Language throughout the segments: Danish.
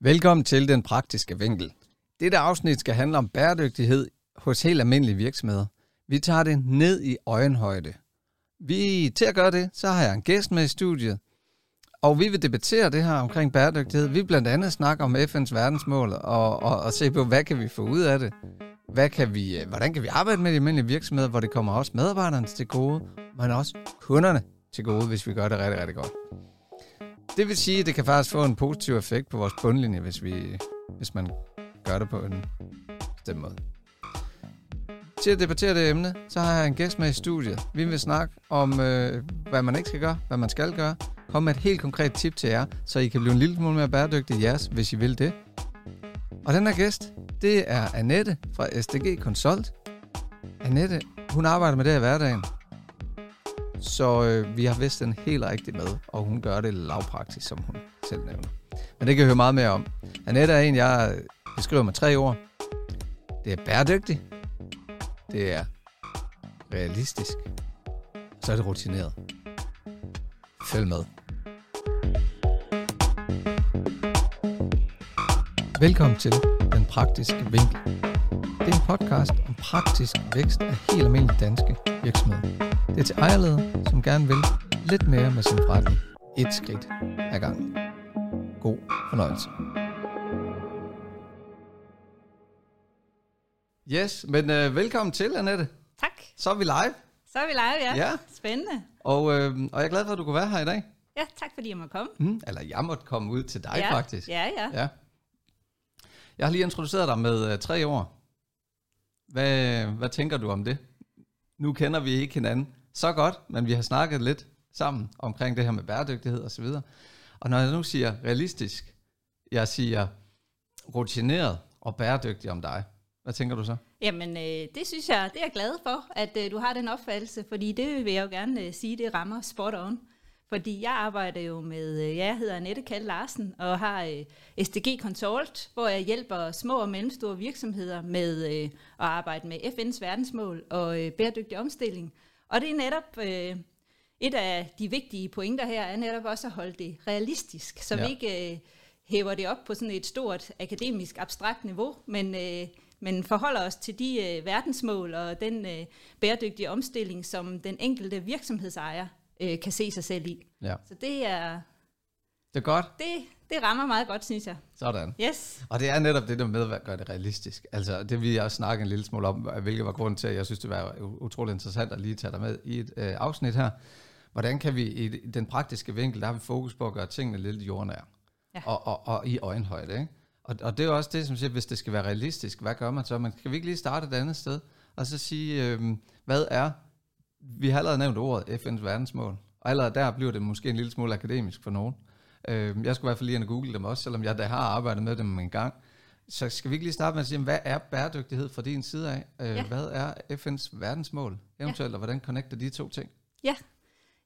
Velkommen til Den Praktiske Vinkel. Dette afsnit skal handle om bæredygtighed hos helt almindelige virksomheder. Vi tager det ned i øjenhøjde. Vi, til at gøre det, så har jeg en gæst med i studiet, og vi vil debattere det her omkring bæredygtighed. Vi vil blandt andet snakke om FN's verdensmål og, og, og se på, hvad kan vi få ud af det. Hvad kan vi, øh, hvordan kan vi arbejde med de almindelige virksomheder, hvor det kommer også medarbejderne til gode, men også kunderne til gode, hvis vi gør det rigtig, rigtig godt. Det vil sige, at det kan faktisk få en positiv effekt på vores bundlinje, hvis, vi, hvis man gør det på en bestemt måde. Til at debattere det emne, så har jeg en gæst med i studiet. Vi vil snakke om, øh, hvad man ikke skal gøre, hvad man skal gøre. Kom med et helt konkret tip til jer, så I kan blive en lille smule mere bæredygtige i jeres, hvis I vil det. Og den her gæst, det er Annette fra SDG Consult. Annette, hun arbejder med det i hverdagen. Så øh, vi har vist den helt rigtig med, og hun gør det lavpraktisk, som hun selv nævner. Men det kan jeg høre meget mere om. Annette er en, jeg øh, beskriver med tre ord. Det er bæredygtig. Det er realistisk. Så er det rutineret. Følg med. Velkommen til Den Praktiske Vinkel. Det er en podcast om praktisk vækst af helt almindelige danske virksomheder. Det er til ejerledere, som gerne vil lidt mere med sin forretning. Et skridt ad gangen. God fornøjelse. Yes, men øh, velkommen til, Annette. Tak. Så er vi live. Så er vi live, ja. Ja. Spændende. Og, øh, og jeg er glad for, at du kunne være her i dag. Ja, tak fordi jeg måtte komme. Mm, eller jeg måtte komme ud til dig, ja. faktisk. Ja, ja. Ja. Jeg har lige introduceret dig med uh, tre ord. Hvad, hvad tænker du om det? Nu kender vi ikke hinanden så godt, men vi har snakket lidt sammen omkring det her med bæredygtighed og så videre. Og når jeg nu siger realistisk, jeg siger rutineret og bæredygtig om dig. Hvad tænker du så? Jamen, øh, det synes jeg, det er jeg glad for, at øh, du har den opfattelse, fordi det vil jeg jo gerne øh, sige, det rammer spot on. Fordi jeg arbejder jo med, øh, jeg hedder Annette Kald Larsen, og har øh, SDG Consult, hvor jeg hjælper små og mellemstore virksomheder med øh, at arbejde med FN's verdensmål og bæredygtig omstilling. Og det er netop et af de vigtige pointer her, er netop også at holde det realistisk, så ja. vi ikke hæver det op på sådan et stort akademisk abstrakt niveau, men, men forholder os til de øh, verdensmål og den øh, bæredygtige omstilling, som den enkelte virksomhedsejer øh, kan se sig selv i. Ja. Så det er, Det er godt. det, det rammer meget godt, synes jeg. Sådan. Yes. Og det er netop det der med at gøre det realistisk. Altså det vil jeg også snakke en lille smule om, hvilket var grunden til, at jeg synes, det var utrolig interessant at lige tage dig med i et øh, afsnit her. Hvordan kan vi i den praktiske vinkel, der har vi fokus på at gøre tingene lidt jordnære. Ja. Og, og, og i øjenhøjde. Ikke? Og, og det er jo også det, som siger, hvis det skal være realistisk, hvad gør man så? Man kan vi ikke lige starte et andet sted, og så sige, øh, hvad er, vi har allerede nævnt ordet FN's verdensmål, og allerede der bliver det måske en lille smule akademisk for nogen. Øh, jeg skulle i hvert fald lige google dem også, selvom jeg da har arbejdet med dem en gang. Så skal vi ikke lige starte med at sige, hvad er bæredygtighed fra din side af? Øh, Ja. Hvad er FN's verdensmål eventuelt, og hvordan connecter de to ting? Ja.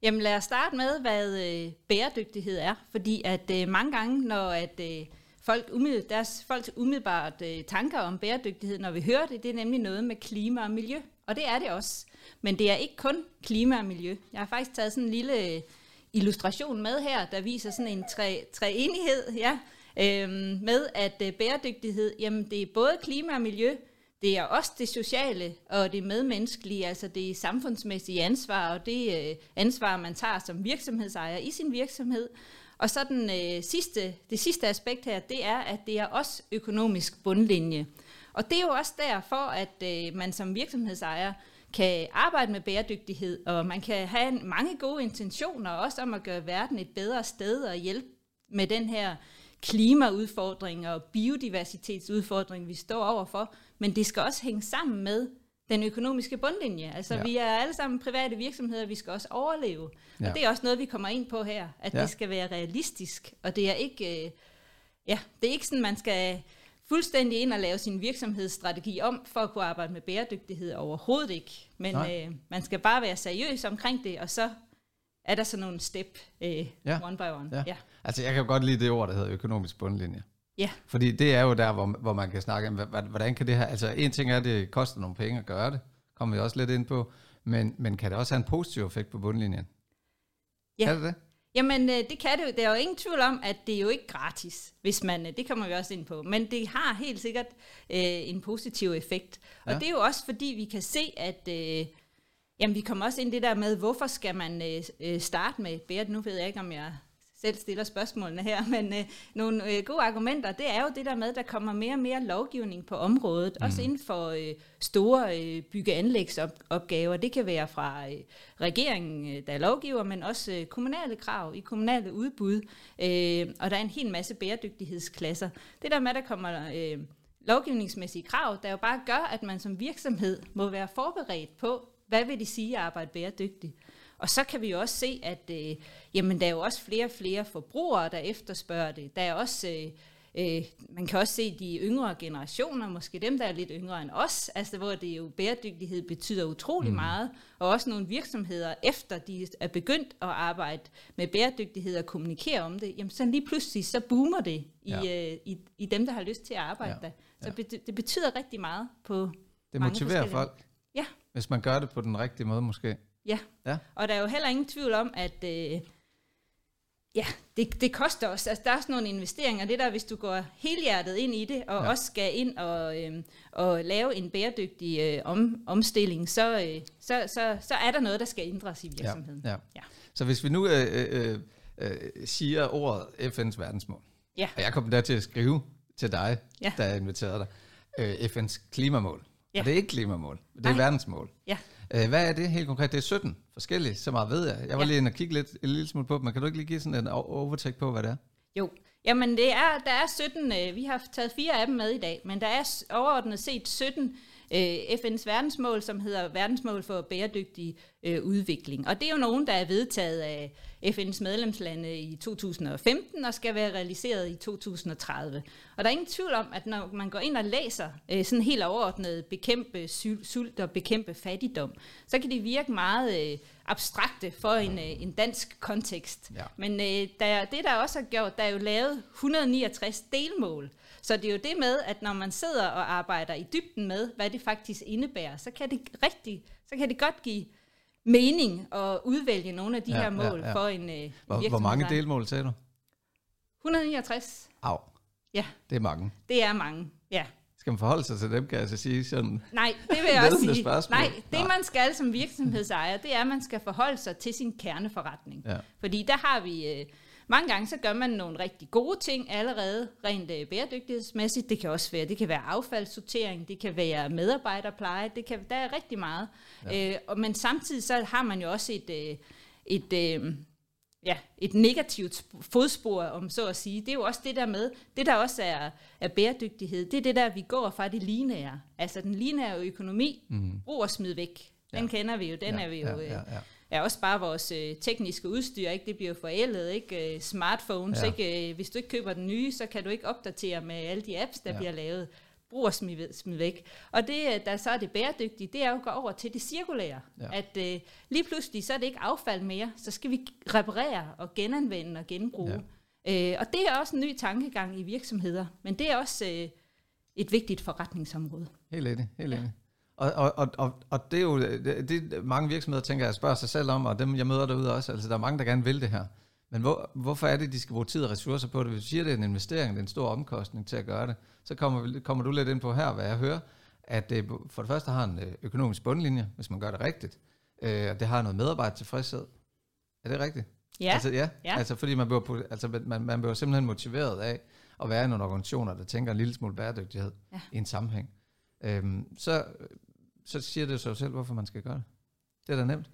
Jamen lad os starte med, hvad øh, bæredygtighed er. Fordi at øh, mange gange, når at, øh, folk umiddel, deres folks umiddelbart øh, tanker om bæredygtighed, når vi hører det, det er nemlig noget med klima og miljø. Og det er det også. Men det er ikke kun klima og miljø. Jeg har faktisk taget sådan en lille øh, illustration med her, der viser sådan en tre, treenighed, ja, øhm, med at øh, bæredygtighed, jamen det er både klima og miljø, det er også det sociale og det medmenneskelige, altså det samfundsmæssige ansvar, og det øh, ansvar, man tager som virksomhedsejer i sin virksomhed. Og så den, øh, sidste, det sidste aspekt her, det er, at det er også økonomisk bundlinje. Og det er jo også derfor, at øh, man som virksomhedsejer kan arbejde med bæredygtighed, og man kan have en- mange gode intentioner, også om at gøre verden et bedre sted og hjælpe med den her klimaudfordring og biodiversitetsudfordring, vi står overfor. Men det skal også hænge sammen med den økonomiske bundlinje. Altså Ja. vi er alle sammen private virksomheder, vi skal også overleve. Ja. Og det er også noget, vi kommer ind på her, at ja. det skal være realistisk, og det er ikke, øh, ja, det er ikke sådan, man skal fuldstændig ind og lave sin virksomhedsstrategi om, for at kunne arbejde med bæredygtighed overhovedet ikke. Men Nej. øh, man skal bare være seriøs omkring det, og så er der sådan nogle step øh, Ja. one by one. Ja. Ja. Altså jeg kan godt lide det ord, der hedder økonomisk bundlinje. ja. Fordi det er jo der, hvor, hvor man kan snakke om, hvordan kan det her, altså en ting er, at det koster nogle penge at gøre det, kommer vi også lidt ind på, men, men kan det også have en positiv effekt på bundlinjen? Ja. Kan det det? Jamen, øh, det kan det jo. Der er jo ingen tvivl om, at det er jo ikke gratis, hvis man, øh, det kommer vi også ind på, men det har helt sikkert øh, en positiv effekt. Og Ja. det er jo også fordi, vi kan se, at øh, jamen, vi kommer også ind i det der med, hvorfor skal man øh, øh, starte med bæret? Nu ved jeg ikke, om jeg selv stiller spørgsmålene her, men øh, nogle øh, gode argumenter, det er jo det der med, at der kommer mere og mere lovgivning på området, mm. også inden for øh, store øh, bygge- og anlægsopgaver. Det kan være fra øh, regeringen, øh, der er lovgiver, men også øh, kommunale krav i kommunale udbud, øh, og der er en hel masse bæredygtighedsklasser. Det der med, at der kommer øh, lovgivningsmæssige krav, der jo bare gør, at man som virksomhed må være forberedt på, hvad vil det sige at arbejde bæredygtigt. Og så kan vi også se, at øh, jamen, der er jo også flere og flere forbrugere, der efterspørger det. Der er også, øh, øh, man kan også se de yngre generationer, måske dem, der er lidt yngre end os, altså hvor det jo bæredygtighed betyder utrolig mm. meget, og også nogle virksomheder, efter de er begyndt at arbejde med bæredygtighed og kommunikere om det, jamen så lige pludselig, så boomer det i, Ja. øh, i, i dem, der har lyst til at arbejde Ja. der. Så Ja. det betyder rigtig meget på Det mange motiverer folk, Ja. hvis man gør det på den rigtige måde måske. Ja. Ja. Og der er jo heller ingen tvivl om, at øh, ja, det, det koster også. Altså, der er også nogle investeringer. Det der, hvis du går helhjertet ind i det, og Ja. også skal ind og, øh, og lave en bæredygtig øh, om, omstilling, så, øh, så, så, så er der noget, der skal ændres i virksomheden. Ja, ja. Ja. Så hvis vi nu øh, øh, øh, siger ordet FN's verdensmål, Ja. og jeg kom der til at skrive til dig, Ja. da jeg inviterede dig, øh, FN's klimamål. Ja. Og det er ikke klimamål, det er Nej. verdensmål. Ja. Øh, hvad er det helt konkret? Det er 17 forskellige, så meget ved jeg. Jeg var Ja. lige inde og kigge lidt, en lille smule på dem, men kan du ikke lige give sådan en o- overtake på, hvad det er? Jo, jamen det er, der er 17, øh, vi har taget fire af dem med i dag, men der er overordnet set 17 øh, FN's verdensmål, som hedder verdensmål for bæredygtig øh, udvikling. Og det er jo nogen, der er vedtaget af FN's medlemslande i 2015 og skal være realiseret i 2030. Og der er ingen tvivl om, at når man går ind og læser øh, sådan helt overordnet bekæmpe sul- sult og bekæmpe fattigdom, så kan det virke meget øh, abstrakte for en, øh, en dansk kontekst. Ja. Men øh, der, det, der også har gjort, der er jo lavet 169 delmål. Så det er jo det med, at når man sidder og arbejder i dybden med, hvad det faktisk indebærer, så kan det rigtig, så kan det godt give mening at udvælge nogle af de Ja, her ja, mål ja. for en øh, Hvor, hvor mange virksomhed. delmål sagde du? 169. Au, Ja, det er mange. det er mange. Ja. Skal man forholde sig til dem, kan jeg så sige sådan? Nej, det vil jeg også sige. spørgsmål. Nej, det Nej. man skal som virksomhedsejer, det er, at man skal forholde sig til sin kerneforretning. Ja. Fordi der har vi, øh, mange gange så gør man nogle rigtig gode ting allerede, rent øh, bæredygtighedsmæssigt. Det kan også være, det kan være affaldssortering, det kan være medarbejderpleje, det kan, der er rigtig meget. Ja. Øh, og, men samtidig så har man jo også et, øh, et, øh, ja, et negativt sp- fodspor, om så at sige. Det er jo også det der med, det der også er, er bæredygtighed, det er det der, vi går fra det lineære. Altså den lineære økonomi, mm. brug og smid væk. Den Ja. kender vi jo, den ja, er vi jo... Ja, øh, ja, ja. er også bare vores øh, tekniske udstyr, ikke? det bliver forældet, ikke? Øh, smartphones, Ja. ja. ikke? Øh, hvis du ikke køber den nye, så kan du ikke opdatere med alle de apps, der Ja. ja. bliver lavet. Brug og smid, smid væk. Og det, øh, der så er det bæredygtige, det er jo at gå over til det cirkulære. Ja. Ja. At øh, lige pludselig, så er det ikke affald mere, så skal vi reparere og genanvende og genbruge. Ja. Øh, og det er også en ny tankegang i virksomheder, men det er også øh, et vigtigt forretningsområde. Helt enig, helt enig. Og, og, og, og, og det er jo det, det, mange virksomheder, tænker jeg, spørger sig selv om, og dem jeg møder derude også, altså der er mange, der gerne vil det her. Men hvor, hvorfor er det, de skal bruge tid og ressourcer på det? Hvis du siger, det er en investering, det er en stor omkostning til at gøre det, så kommer, kommer du lidt ind på her, hvad jeg hører, at det for det første har en øh, økonomisk bundlinje, hvis man gør det rigtigt, øh, og det har noget medarbejder tilfredshed. Er det rigtigt? Ja, Altså, ja, Ja. altså fordi man bliver, altså, man, man bliver simpelthen motiveret af at være i nogle organisationer, der tænker en lille smule bæredygtighed Ja. i en sammenhæng. Øhm, så, så siger det sig selv, hvorfor man skal gøre det. Det er da nemt.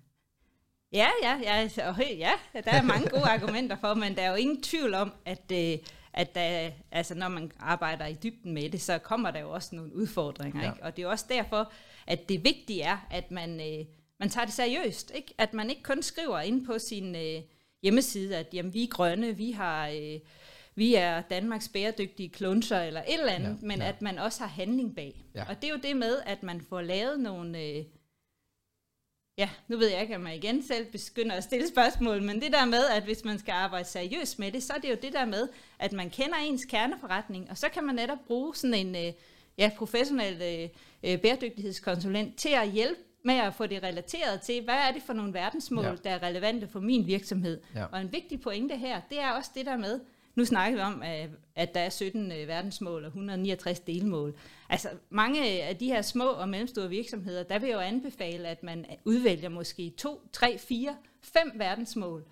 Ja, ja, ja, ja, der er mange gode argumenter for, men der er jo ingen tvivl om, at, øh, at der, altså, når man arbejder i dybden med det, så kommer der jo også nogle udfordringer. Ja. Ja. Ikke? Og det er jo også derfor, at det vigtige er, at man, øh, man tager det seriøst. Ikke? At man ikke kun skriver ind på sin øh, hjemmeside, at jamen, vi er grønne, vi har... Øh, vi er Danmarks bæredygtige klunser eller et eller andet, Ja, men ja. at man også har handling bag. Ja. Og det er jo det med, at man får lavet nogle, øh, Ja, nu ved jeg ikke, om jeg igen selv begynder at stille spørgsmål, men det der med, at hvis man skal arbejde seriøst med det, så er det jo det der med, at man kender ens kerneforretning, og så kan man netop bruge sådan en øh, ja, professionel øh, øh, bæredygtighedskonsulent til at hjælpe med at få det relateret til, hvad er det for nogle verdensmål, ja. der er relevante for min virksomhed. Ja. Og en vigtig pointe her, det er også det der med, nu snakker vi om, at- der er 17 øh, verdensmål og 169 delmål. Altså mange af de her små og mellemstore virksomheder, der vil jeg jo anbefale, at man udvælger måske to, tre, fire, fem verdensmål,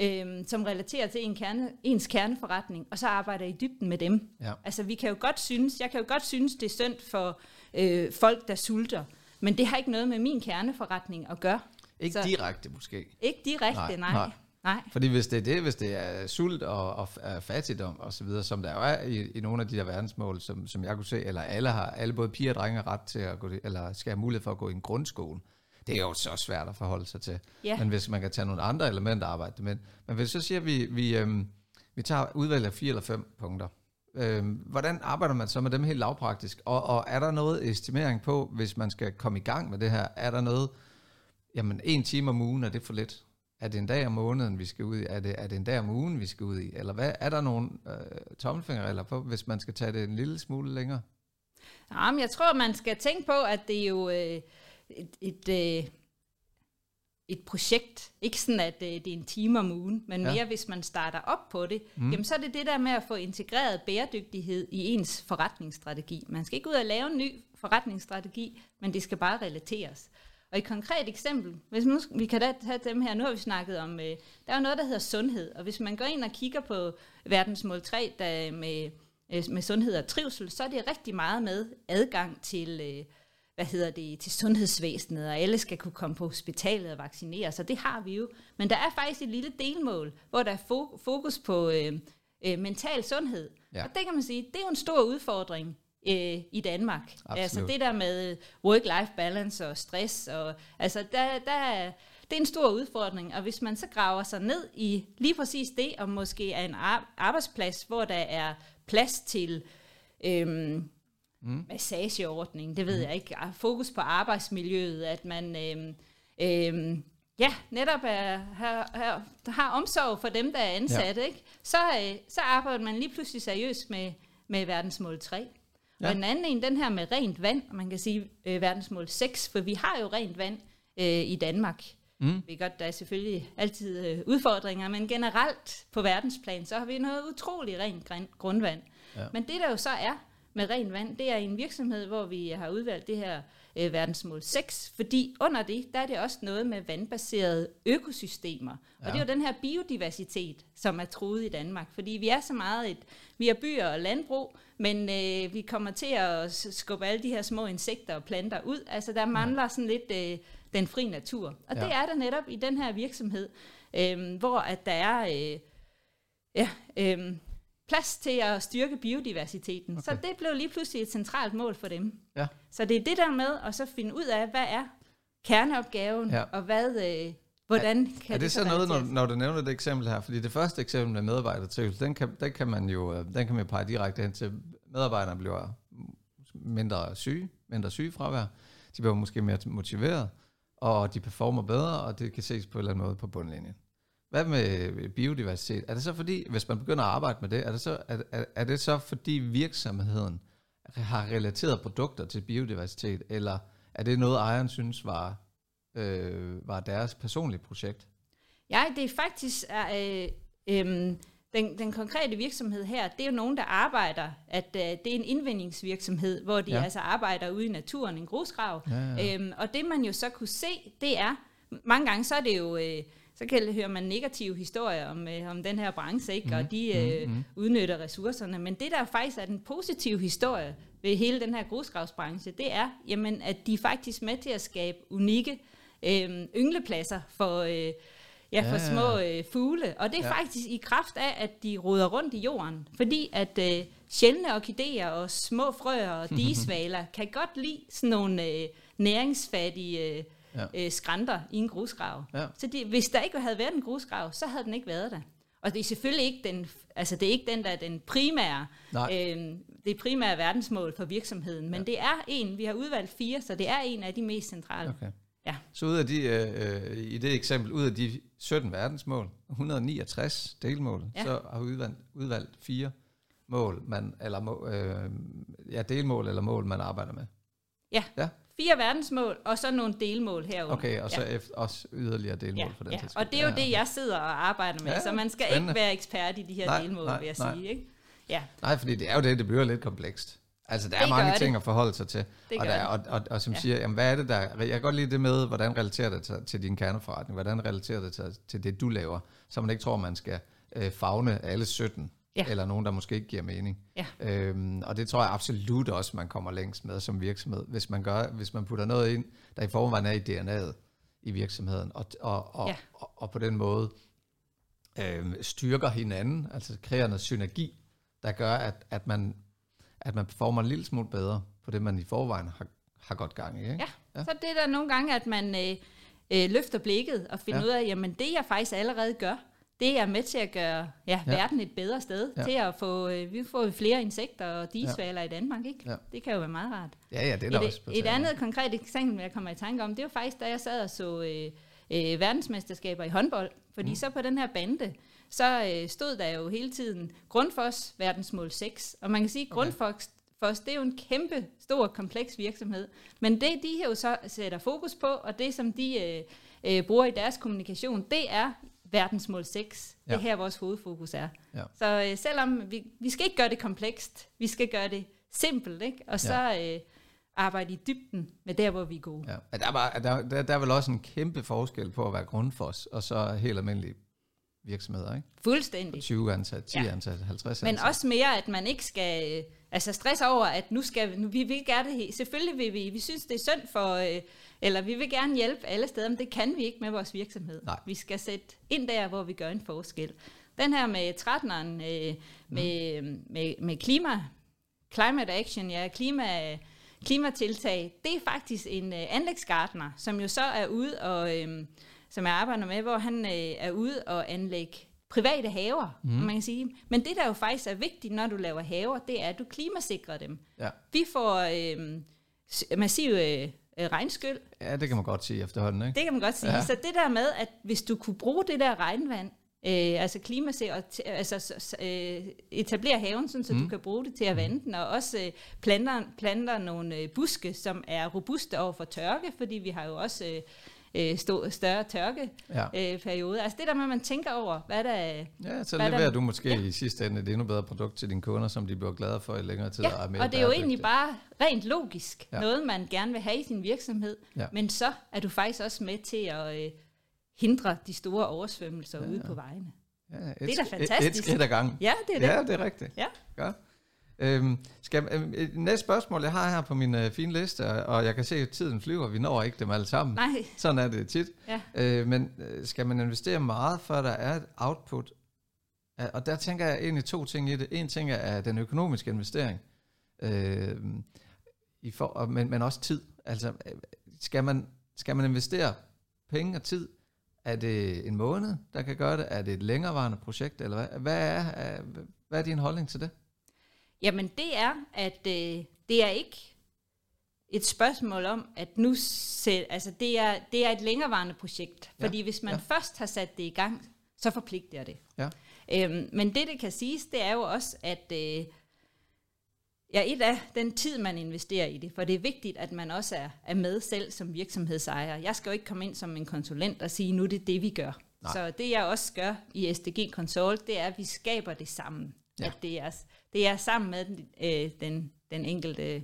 øhm, som relaterer til en kerne, ens kerneforretning, og så arbejder i dybden med dem. Ja. Altså vi kan jo godt synes, jeg kan jo godt synes, det er synd for øh, folk, der sulter, men det har ikke noget med min kerneforretning at gøre. Ikke Så- direkte måske. Ikke direkte, Nej, nej. nej. Nej. Fordi hvis det er det, hvis det er sult og, og f- fattigdom og så videre, som der jo er i, i nogle af de der verdensmål, som, som jeg kunne se, eller alle har, alle både piger og drenge har ret til at gå, eller skal have mulighed for at gå i en grundskole. Det er jo så svært at forholde sig til. Ja. Men hvis man kan tage nogle andre elementer at arbejde med. Men hvis så siger vi, vi, øhm, vi tager udvalg af fire eller fem punkter. Øhm, hvordan arbejder man så med dem helt lavpraktisk? Og, og er der noget estimering på, hvis man skal komme i gang med det her? Er der noget, jamen en time om ugen, er det for lidt? Er det en dag om måneden, vi skal ud i? Er det, er det en dag om ugen, vi skal ud i? Eller hvad, er der nogle øh, tommelfingerregler på, hvis man skal tage det en lille smule længere? Jamen, jeg tror, man skal tænke på, at det er jo øh, et, et, øh, et projekt. Ikke sådan, at øh, det er en time om ugen, men Ja. mere hvis man starter op på det. Mm. Jamen, så er det det der med at få integreret bæredygtighed i ens forretningsstrategi. Man skal ikke ud og lave en ny forretningsstrategi, men det skal bare relateres. Og et konkret eksempel, hvis nu, vi kan da tage dem her, nu har vi snakket om, øh, der er jo noget, der hedder sundhed, og hvis man går ind og kigger på verdensmål 3 der med, øh, med sundhed og trivsel, så er det rigtig meget med adgang til, øh, hvad hedder det, til sundhedsvæsenet, og alle skal kunne komme på hospitalet og vaccinere sig, det har vi jo. Men der er faktisk et lille delmål, hvor der er fo- fokus på øh, øh, mental sundhed. Ja. Og det kan man sige, det er jo en stor udfordring øh, i Danmark. Absolut. Altså det der med work-life balance og stress, og, altså der, der er, det er en stor udfordring, og hvis man så graver sig ned i lige præcis det, og måske er en ar- arbejdsplads, hvor der er plads til øhm, mm. massageordning, det ved mm. jeg ikke, fokus på arbejdsmiljøet, at man øhm, øhm, ja, netop er, har, har, har omsorg for dem, der er ansat, ja. ikke? Så, øh, så arbejder man lige pludselig seriøst med, med verdensmål 3. Ja. Og den anden en, den her med rent vand, man kan sige øh, verdensmål 6, for vi har jo rent vand øh, i Danmark. Mm. Vi godt, der er selvfølgelig altid øh, udfordringer, men generelt på verdensplan, så har vi noget utrolig rent grundvand. Ja. Men det der jo så er med rent vand, det er en virksomhed, hvor vi har udvalgt det her øh, verdensmål 6, fordi under det, der er det også noget med vandbaserede økosystemer. Ja. Og det er jo den her biodiversitet, som er truet i Danmark, fordi vi er så meget et, vi er byer og landbrug, men øh, vi kommer til at skubbe alle de her små insekter og planter ud. Altså der mangler sådan lidt øh, den fri natur. Og Ja. ja. det er der netop i den her virksomhed, øh, hvor at der er øh, ja, øh, plads til at styrke biodiversiteten. Okay. Så det blev lige pludselig et centralt mål for dem. Ja. Så det er det der med at så finde ud af, hvad er kerneopgaven, Ja. og hvad, øh, hvordan kan er det så noget, når, når du nævner det eksempel her? Fordi det første eksempel med medarbejdertrivsel, den kan, den kan man jo øh, den kan man pege direkte hen til. Medarbejderne bliver mindre syge, mindre sygefravær. De bliver måske mere motiveret, og de performer bedre, og det kan ses på en eller anden måde på bundlinjen. Hvad med biodiversitet? Er det så fordi, hvis man begynder at arbejde med det, er det så, er, er, er det så fordi virksomheden har relateret produkter til biodiversitet, eller er det noget, ejeren synes var, øh, var deres personlige projekt? Ja, det er faktisk øh, øh, den, den konkrete virksomhed her, det er jo nogen, der arbejder, at øh, det er en indvindingsvirksomhed, hvor de ja. altså arbejder ude i naturen, en grusgrav. Ja, ja. Øhm, og det man jo så kunne se, det er, mange gange så er det jo, øh, så kan høre man negative historier om, øh, om den her branche, ikke? Mhm, og de øh, mm, mm. udnytter ressourcerne. Men det der faktisk er den positive historie ved hele den her grusgravsbranche, det er, jamen, at de er faktisk med til at skabe unikke øh, ynglepladser for... Øh, Ja, for Ja. små øh, fugle. Og det er Ja. faktisk i kraft af, at de roder rundt i jorden. Fordi at øh, sjældne orkideer og små frøer og digesvaler kan godt lide sådan nogle øh, næringsfattige øh, Ja. øh, skrænter i en grusgrav. Ja. Så de, hvis der ikke havde været en grusgrav, så havde den ikke været der. Og det er selvfølgelig ikke den, altså det er ikke den, der er den primære, øh, det primære verdensmål for virksomheden, men Ja. det er en, vi har udvalgt fire, så det er en af de mest centrale. Okay. Ja. Så ud af de, øh, øh, i det eksempel, ud af de 17 verdensmål, 169 delmål, ja. Ja. så har vi udvalgt, udvalgt fire mål, man, eller må, øh, ja, delmål eller mål, man arbejder med. Ja, Ja. Fire verdensmål, og så nogle delmål herunder. Okay, og så ja. efter, også yderligere delmål Ja, for den ja. skyld. og det er jo Ja, det, jeg sidder og arbejder med, Ja, så man skal spændende. ikke være ekspert i de her Nej, delmål, nej, vil jeg nej. sige. Ikke? Ja, Nej, fordi det er jo det, det bliver lidt komplekst. Altså, der er Det mange gør ting det. at forholde sig til. Det og, der, og, det. og, og som. Ja. siger, jamen, hvad er det der... Jeg kan godt lide det med, hvordan relaterer det til, til din kerneforretning? Hvordan relaterer det til, til det, du laver? Så man ikke tror, man skal øh, fagne alle 17. Ja. Eller nogen, der måske ikke giver mening. Ja. Øhm, og det tror jeg absolut også, man kommer længst med som virksomhed. Hvis man, gør, hvis man putter noget ind, der i forvejen er i DNA'et i virksomheden. Og, og, og, Ja. og, og på den måde øh, styrker hinanden, altså kreerer noget synergi, der gør, at, at, man, at man performer en lille smule bedre på det, man i forvejen har, har godt gang i. Ikke? ja. Ja. så det er der nogle gange, at man øh, øh, løfter blikket og finder ja. ud af, jamen det jeg faktisk allerede gør, det er med til at gøre ja, Ja. verden et bedre sted, Ja. til at få, øh, vi får flere insekter og digesvaler ja. i Danmark, ikke? Ja. Det kan jo være meget rart. Ja, ja, det er der et, også et andet konkret eksempel, jeg kommer i tanke om, det var faktisk, da jeg sad og så øh, øh, verdensmesterskaber i håndbold. Fordi mm. så på den her bande, så øh, stod der jo hele tiden Grundfos verdensmål 6. Og man kan sige, Okay. Grundfos Fos, det er jo en kæmpe, stor, kompleks virksomhed. Men det, de her jo så sætter fokus på, og det, som de øh, øh, bruger i deres kommunikation, det er verdensmål 6. Ja. Ja. Det er her, vores hovedfokus er. Ja. Så øh, selvom vi, vi skal ikke gøre det komplekst, vi skal gøre det simpelt, ikke? og så øh, arbejde i dybden med der, hvor vi er gode. Ja. Ja, Der, var, der, der, der er vel også en kæmpe forskel på at være grundfos, og så helt almindelige virksomheder, ikke? Fuldstændig. 20 ansat, 10 Ja. ansat, 50 Men ansat. også mere, at man ikke skal øh, altså stress over, at nu skal nu, vi vil gerne det Selvfølgelig vil vi, vi synes, det er synd for, øh, eller vi vil gerne hjælpe alle steder, men det kan vi ikke med vores virksomhed. Nej. Vi skal sætte ind der, hvor vi gør en forskel. Den her med 13'eren, øh, med, med, med klima, climate action, ja, klima, klimatiltag, det er faktisk en øh, anlægsgartner, som jo så er ude og, øh, som jeg arbejder med, hvor han øh, er ude og anlægge private haver, mm. man kan sige. Men det, der jo faktisk er vigtigt, når du laver haver, det er, at du klimasikrer dem. Ja. Vi får øh, s- massive øh, regnskyld, ja, det kan man godt sige efterhånden, ikke? det kan man godt sige. Ja. Så det der med, at hvis du kunne bruge det der regnvand, øh, altså klimasikre, altså øh, etablere haven, sådan, så mm. du kan bruge det til at vande den, og også øh, planter, planter nogle øh, buske, som er robuste over for tørke, fordi vi har jo også øh, øh, stå, større tørkeperiode. Ja. Øh, altså det der med, at man tænker over, hvad der er... Ja, så Hvad er leverer der- du måske Ja. i sidste ende et endnu bedre produkt til dine kunder, som de bliver glade for i længere tid. Ja, mere og det er jo egentlig bare rent logisk, Ja. noget man gerne vil have i sin virksomhed, Ja. men så er du faktisk også med til at øh, hindre de store oversvømmelser Ja, ude ja. på vejene. Ja, et, Det er da sk- Et, et fantastisk. skridt ad gangen. Ja, det er det. Ja, det er rigtigt. Ja. Godt. Øhm, skal, et næste spørgsmål, jeg har her på min øh, fine liste, og jeg kan se, at tiden flyver, vi når ikke dem alle sammen. Nej, Sådan er det tit. ja. Øh, men øh, skal man investere meget, før der er et output? Og der tænker jeg egentlig to ting i det. En ting er den økonomiske investering, øh, i for, og- men, men også tid. Altså, øh, skal man, skal man investere penge og tid? Er det en måned, der kan gøre det? Er det et længerevarende projekt? Eller hvad, hvad, er, øh, hvad er din holdning til det? Jamen det er, at øh, det er ikke et spørgsmål om, at nu selv, altså det er, det er et længerevarende projekt. Ja, Fordi hvis man ja. først har sat det i gang, så forpligter det. Ja. Øhm, men det, det kan siges, det er jo også, at øh, ja, et af den tid, man investerer i det. For det er vigtigt, at man også er, er med selv som virksomhedsejer. Jeg skal jo ikke komme ind som en konsulent og sige, nu er det det, vi gør. Nej. Så det, jeg også gør i SDG Consult, det er, at vi skaber det sammen. Ja. At det er, det er sammen med øh, den, den enkelte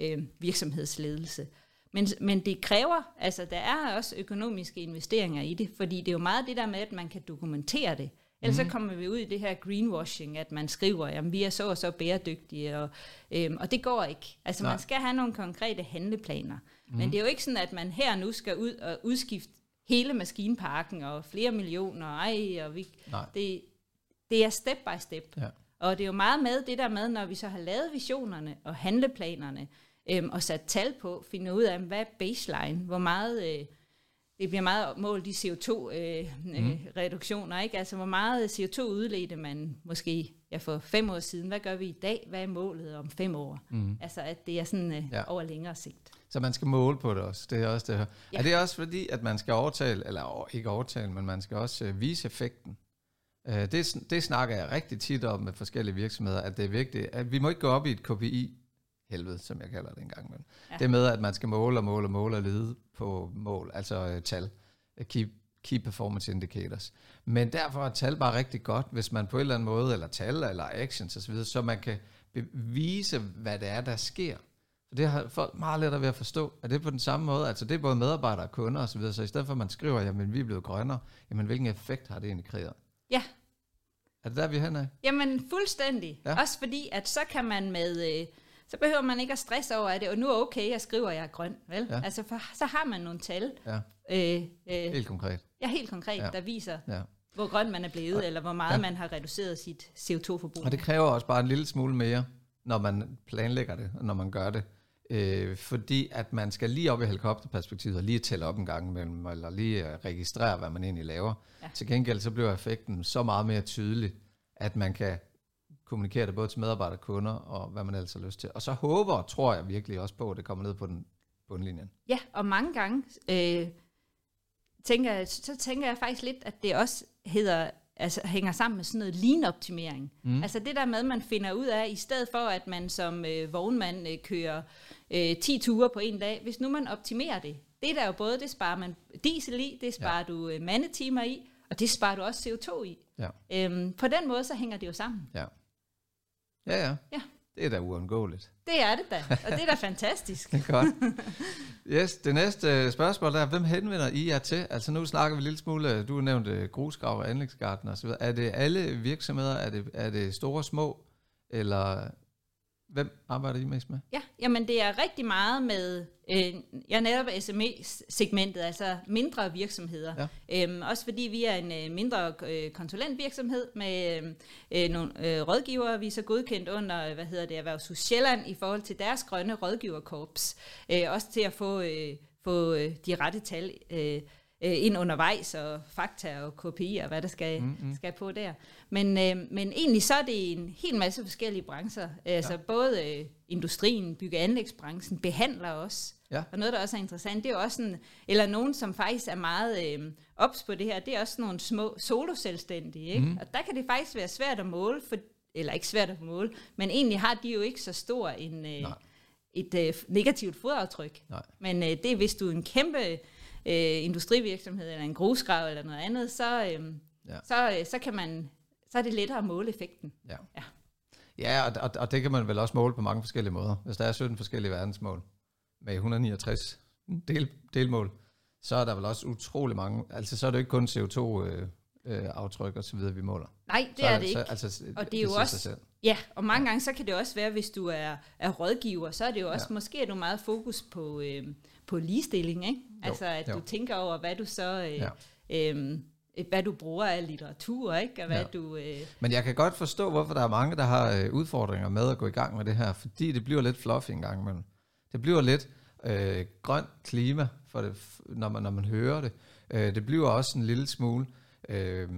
øh, virksomhedsledelse. Men, men det kræver, altså der er også økonomiske investeringer i det, fordi det er jo meget det der med, at man kan dokumentere det. Ellers mm. så kommer vi ud i det her greenwashing, at man skriver, at vi er så og så bæredygtige, og, øhm, og det går ikke. Altså Nej. man skal have nogle konkrete handleplaner. Mm. Men det er jo ikke sådan, at man her nu skal ud og udskifte hele maskinparken og flere millioner, ej, og vi, Nej. det, det er step by step. Ja. Og det er jo meget med det der med, når vi så har lavet visionerne og handleplanerne, øhm, og sat tal på, finde ud af, hvad er baseline, hvor meget, øh, det bliver meget målt i CO2-reduktioner, øh, ikke? Altså, hvor meget CO2 udledte man måske ja, for fem år siden, hvad gør vi i dag, hvad er målet om fem år? Mm. Altså, at det er sådan øh, Ja. over længere sigt. Så man skal måle på det også. Det er også det her. Ja. Er det også fordi, at man skal overtale, eller ikke overtale, men man skal også øh, vise effekten? Øh, det, det snakker jeg rigtig tit om med forskellige virksomheder, at det er vigtigt, at vi må ikke gå op i et KPI helvede, som jeg kalder det en gang imellem. Ja. Det med, at man skal måle og måle og måle og lede på mål, altså øh, tal, øh, key, key performance indicators. Men derfor er tal bare rigtig godt, hvis man på en eller anden måde, eller tal, eller actions osv., så man kan bevise, hvad det er, der sker. Så det har folk meget lettere ved at forstå, at det er på den samme måde, altså det er både medarbejdere og kunder osv., så i stedet for at man skriver, jamen vi er blevet grønnere, jamen hvilken effekt har det egentlig kreeret? Ja, Er det der, vi er henne af? Jamen fuldstændig. Ja. Også fordi, at så kan man med... Øh, så behøver man ikke at stresse over, at det og nu er okay, jeg skriver, at jeg er grøn. Vel? Ja. Altså, for, så har man nogle tal, Ja, øh, øh, helt konkret. ja, helt konkret. Ja. der viser, Ja. hvor grøn man er blevet, Og- eller hvor meget ja. man har reduceret sit CO2-forbrug. Og det kræver også bare en lille smule mere, når man planlægger det, og når man gør det. Øh, fordi at man skal lige op i helikopterperspektivet, og lige tælle op en gang imellem, eller lige øh, registrere, hvad man egentlig laver. Ja. Til gengæld så bliver effekten så meget mere tydelig, at man kan kommunikere det både til medarbejdere, kunder, og hvad man ellers har lyst til. Og så håber og tror jeg virkelig også på, at det kommer ned på den bundlinjen. Ja, og mange gange øh, tænker så tænker jeg faktisk lidt, at det også hedder, altså, hænger sammen med sådan noget lean-optimering. Mm. Altså det der med, at man finder ud af, i stedet for at man som øh, vognmand øh, kører øh, 10 ture på en dag, hvis nu man optimerer det, det der jo både, det sparer man diesel i, det sparer ja. du øh, mandetimer i, og det sparer du også CO2 i. Ja. Øhm, på den måde, så hænger det jo sammen. Ja. Ja, ja. Ja. Det er da uundgåeligt. Det er det da, og det er da fantastisk. Det er godt. Yes, det næste øh, spørgsmål er, hvem henvender I jer til? Altså nu snakker vi en lille smule, du nævnte grusgrav og anlægsgarten osv. Er det alle virksomheder? Er det, er det store, små? Eller hvem arbejder I mest med? Ja, jamen det er rigtig meget med, øh, jeg netop SME-segmentet, altså mindre virksomheder. Ja. Øhm, også fordi vi er en øh, mindre øh, konsulentvirksomhed med øh, øh, nogle øh, rådgivere, vi er så godkendt under, hvad hedder det, Erhvervshus Sjælland i forhold til deres grønne rådgiverkorps. Øh, også til at få, øh, få øh, de rette tal øh, øh, ind undervejs, og fakta og KPI og hvad der skal, mm-hmm. skal på der. Men, øh, men egentlig så er det en hel masse forskellige brancher. Altså ja. både øh, industrien, bygge- og anlægsbranchen, behandler også. Ja. Og noget, der også er interessant, det er også sådan, eller nogen, som faktisk er meget øh, ops på det her, det er også nogle små soloselvstændige. Ikke? Mm. Og der kan det faktisk være svært at måle, for, eller ikke svært at måle, men egentlig har de jo ikke så stor en, øh, Nej. et øh, negativt fodaftryk. Nej. Men øh, det er, hvis du er en kæmpe øh, industrivirksomhed, eller en grusgrav, eller noget andet, så, øh, Ja. så, øh, så kan man, så er det lettere at måle effekten. Ja. Ja. Ja, og, og, og det kan man vel også måle på mange forskellige måder. Hvis der er 17 forskellige verdensmål med 169 del, delmål, så er der vel også utrolig mange. Altså så er det jo ikke kun CO2 øh, øh, og så videre, vi måler. Nej, det så er det så, ikke. Altså, Og det er jo også-. Ja, og mange gange så kan det også være, hvis du er, er rådgiver, så er det jo også, Ja. måske er du meget fokus på, øh, på ligestilling, ikke? Jo, altså at jo. du tænker over, hvad du så, øh, Ja. ja. øh, hvad du bruger af litteratur, ikke? Og hvad Ja. du... Øh, Men jeg kan godt forstå, hvorfor der er mange, der har øh, udfordringer med at gå i gang med det her, fordi det bliver lidt fluffy en gang imellem. Det bliver lidt øh, grønt klima, for det, når, man, når man hører det. Øh, det bliver også en lille smule... Øh,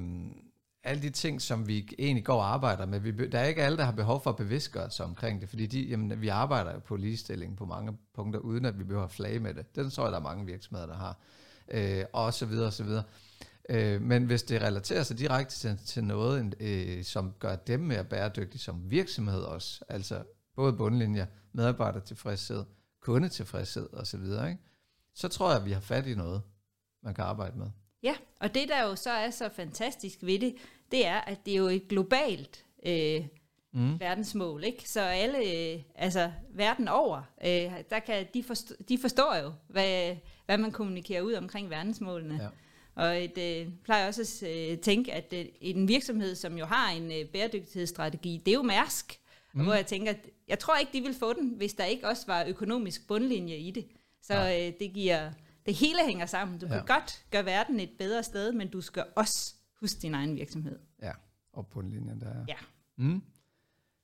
alle de ting, som vi egentlig går og arbejder med, vi, der er ikke alle, der har behov for at bevidstgøre sig omkring det, fordi de, jamen, vi arbejder jo på ligestilling på mange punkter, uden at vi behøver at flage med det. Den tror jeg, der er mange virksomheder, der har. Øh, og så videre, og så videre. Øh, men hvis det relaterer sig direkte til, til noget, øh, som gør dem mere bæredygtige som virksomhed også, altså både bundlinjer, medarbejdertilfredshed, kundetilfredshed osv., ikke? så tror jeg, at vi har fat i noget, man kan arbejde med ja, og det der jo så er så fantastisk ved det, det er, at det er jo et globalt øh, mm. verdensmål, ikke? Så alle, øh, altså verden over, øh, der kan, de, forstår, de forstår jo, hvad, hvad man kommunikerer ud omkring verdensmålene. Ja. Og et, øh, plejer også at øh, tænke, at øh, en virksomhed, som jo har en øh, bæredygtighedsstrategi, det er jo Mærsk. Mm. Hvor jeg tænker, at jeg tror ikke, de ville få den, hvis der ikke også var økonomisk bundlinje i det. Så øh, det giver, det hele hænger sammen. Du Ja. kan godt gøre verden et bedre sted, men du skal også huske din egen virksomhed. Ja, og på en linje der. Ja. Mm.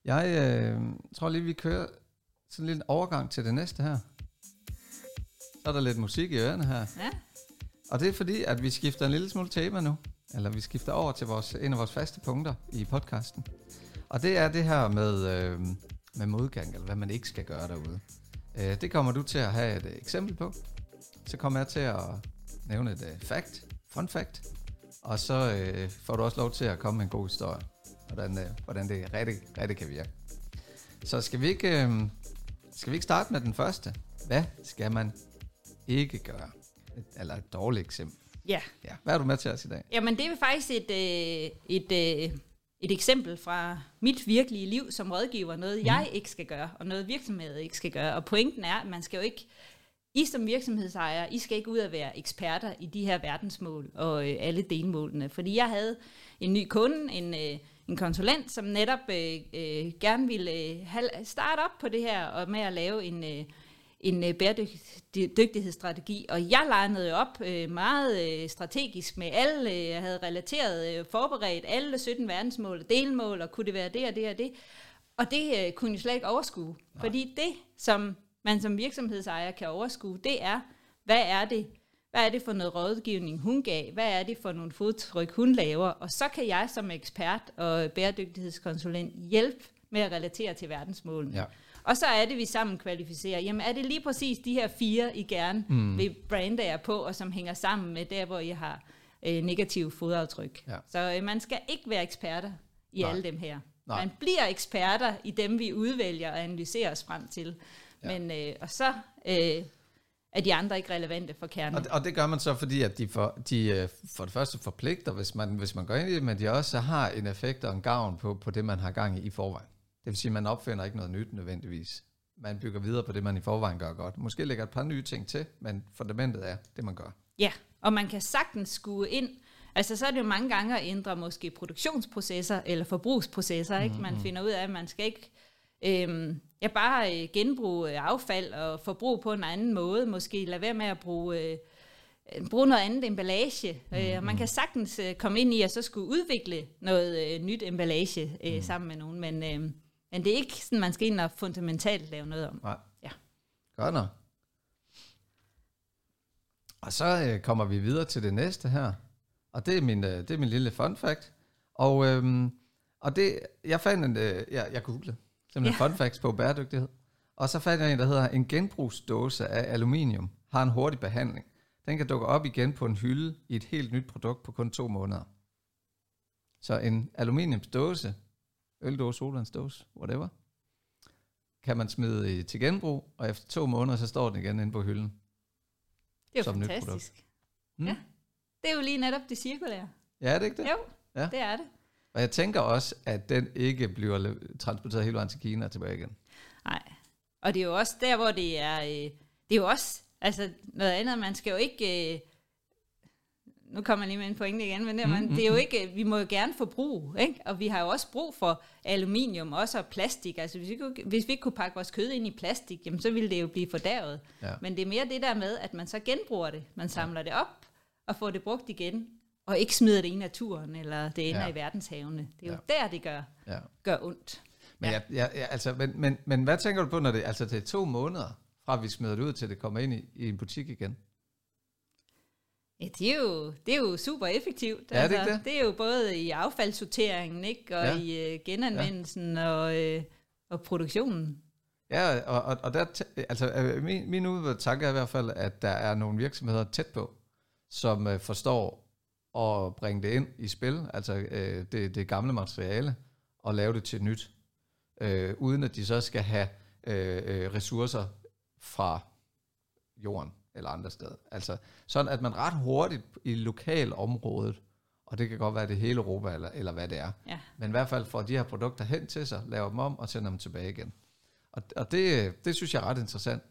Jeg øh, tror lige, vi kører sådan en lille overgang til det næste her. Så er der lidt musik i ørerne her. Ja, Og det er fordi, at vi skifter en lille smule tema nu. Eller vi skifter over til vores, en af vores faste punkter i podcasten. Og det er det her med, øh, med modgang, eller hvad man ikke skal gøre derude. Øh, det kommer du til at have et eksempel på. Så kommer jeg til at nævne et øh, fact, fun fact. Og så øh, får du også lov til at komme med en god historie. Hvordan, øh, hvordan det rigtig, rigtig kan virke. Så skal vi ikke øh, skal vi ikke starte med den første? Hvad skal man ikke gøre? Eller et dårligt eksempel. Ja. Ja. Hvad er du med til os i dag? Jamen, det er faktisk et, øh, et, øh, et eksempel fra mit virkelige liv som rådgiver. Noget, mm. jeg ikke skal gøre, og noget virksomheder ikke skal gøre. Og pointen er, at man skal jo ikke... I som virksomhedsejer, I skal ikke ud og være eksperter i de her verdensmål og øh, alle delmålene. Fordi jeg havde en ny kunde, en, øh, en konsulent, som netop øh, øh, gerne ville øh, starte op på det her og med at lave en... Øh, en øh, bæredygtighedsstrategi, og jeg legnede op øh, meget øh, strategisk med alle, øh, jeg havde relateret, øh, forberedt alle 17 verdensmål og delmål, og kunne det være det og det og det, og det øh, kunne jeg slet ikke overskue, Nej. fordi det, som man som virksomhedsejer kan overskue, det er, hvad er det, hvad er det for noget rådgivning, hun gav? Hvad er det for nogle fodtryk, hun laver? Og så kan jeg som ekspert og bæredygtighedskonsulent hjælpe med at relatere til verdensmålene. Ja. Og så er det, vi sammen kvalificerer. Jamen er det lige præcis de her fire, I gerne mm. vil brande jer på, og som hænger sammen med der, hvor I har øh, negative fodaftryk. Ja. Så øh, man skal ikke være eksperter i Nej. alle dem her. Nej. Man bliver eksperter i dem, vi udvælger og analyserer os frem til. Ja. Men, øh, og så øh, er de andre ikke relevante for kernen. Og, og det gør man så, fordi at de, for, de øh, for det første forpligter, hvis man, hvis man går ind i det, men de også har en effekt og en gavn på, på det, man har gang i i forvejen. Det vil sige, at man opfinder ikke noget nyt nødvendigvis. Man bygger videre på det, man i forvejen gør godt. Måske lægger et par nye ting til, men fundamentet er det, man gør. Ja, og man kan sagtens skue ind. Altså så er det jo mange gange at ændre måske produktionsprocesser eller forbrugsprocesser. Ikke? Man mm-hmm. finder ud af, at man skal ikke øhm, ja, bare øh, genbruge affald og forbruge på en anden måde. Måske lade være med at bruge... Øh, bruge noget andet emballage. Mm-hmm. Man kan sagtens øh, komme ind i at så skulle udvikle noget øh, nyt emballage øh, mm. sammen med nogen, men øh, men det er ikke sådan, man skal ind og fundamentalt lave noget om. Nej. Ja. Godt nok. Og så øh, kommer vi videre til det næste her. Og det er min, øh, det er min lille fun fact. Og, øh, og det, jeg fandt en, øh, jeg, jeg googlede simpelthen ja. fun facts på bæredygtighed. Og så fandt jeg en, der hedder, en genbrugsdåse af aluminium har en hurtig behandling. Den kan dukke op igen på en hylde i et helt nyt produkt på kun to måneder. Så en aluminiumsdåse øldåse, sodavandsdåse, whatever, kan man smide til genbrug, og efter to måneder, så står den igen inde på hylden. Det er jo som fantastisk. Hmm? Ja, det er jo lige netop det cirkulære. Ja, er det ikke det? Jo, ja. det er det. Og jeg tænker også, at den ikke bliver transporteret hele vejen til Kina og tilbage igen. Nej, og det er jo også der, hvor det er, øh, det er jo også altså noget andet. Man skal jo ikke øh, nu kommer jeg lige med en pointe igen, men det, mm, det er jo ikke, vi må jo gerne forbruge, ikke? og vi har jo også brug for aluminium, også og plastik. Altså hvis vi, kunne, hvis vi ikke kunne pakke vores kød ind i plastik, jamen, så ville det jo blive fordærvet. Ja. Men det er mere det der med, at man så genbruger det. Man samler ja. det op og får det brugt igen, og ikke smider det i naturen, eller det ender ja. i verdenshavene. Det er jo ja. der, det gør, ja. gør ondt. Men, ja. Ja, ja, altså, men, men, men hvad tænker du på, når det, altså, det er to måneder, fra vi smider det ud, til det kommer ind i, i en butik igen? Ja, det er jo, det er jo super effektivt. Ja, altså, det, det? det er jo både i affaldssorteringen, ikke? og ja. i uh, genanvendelsen ja. og, uh, og produktionen. Ja, og, og, og der, altså, øh, min, min tanke er i hvert fald, at der er nogle virksomheder tæt på, som uh, forstår at bringe det ind i spil, altså uh, det, det gamle materiale, og lave det til nyt, uh, uden at de så skal have uh, ressourcer fra jorden eller andre steder. Altså sådan, at man ret hurtigt i lokalområdet, og det kan godt være det hele Europa, eller, eller hvad det er, ja. men i hvert fald får de her produkter hen til sig, laver dem om og sender dem tilbage igen. Og, og det, det synes jeg er ret interessant,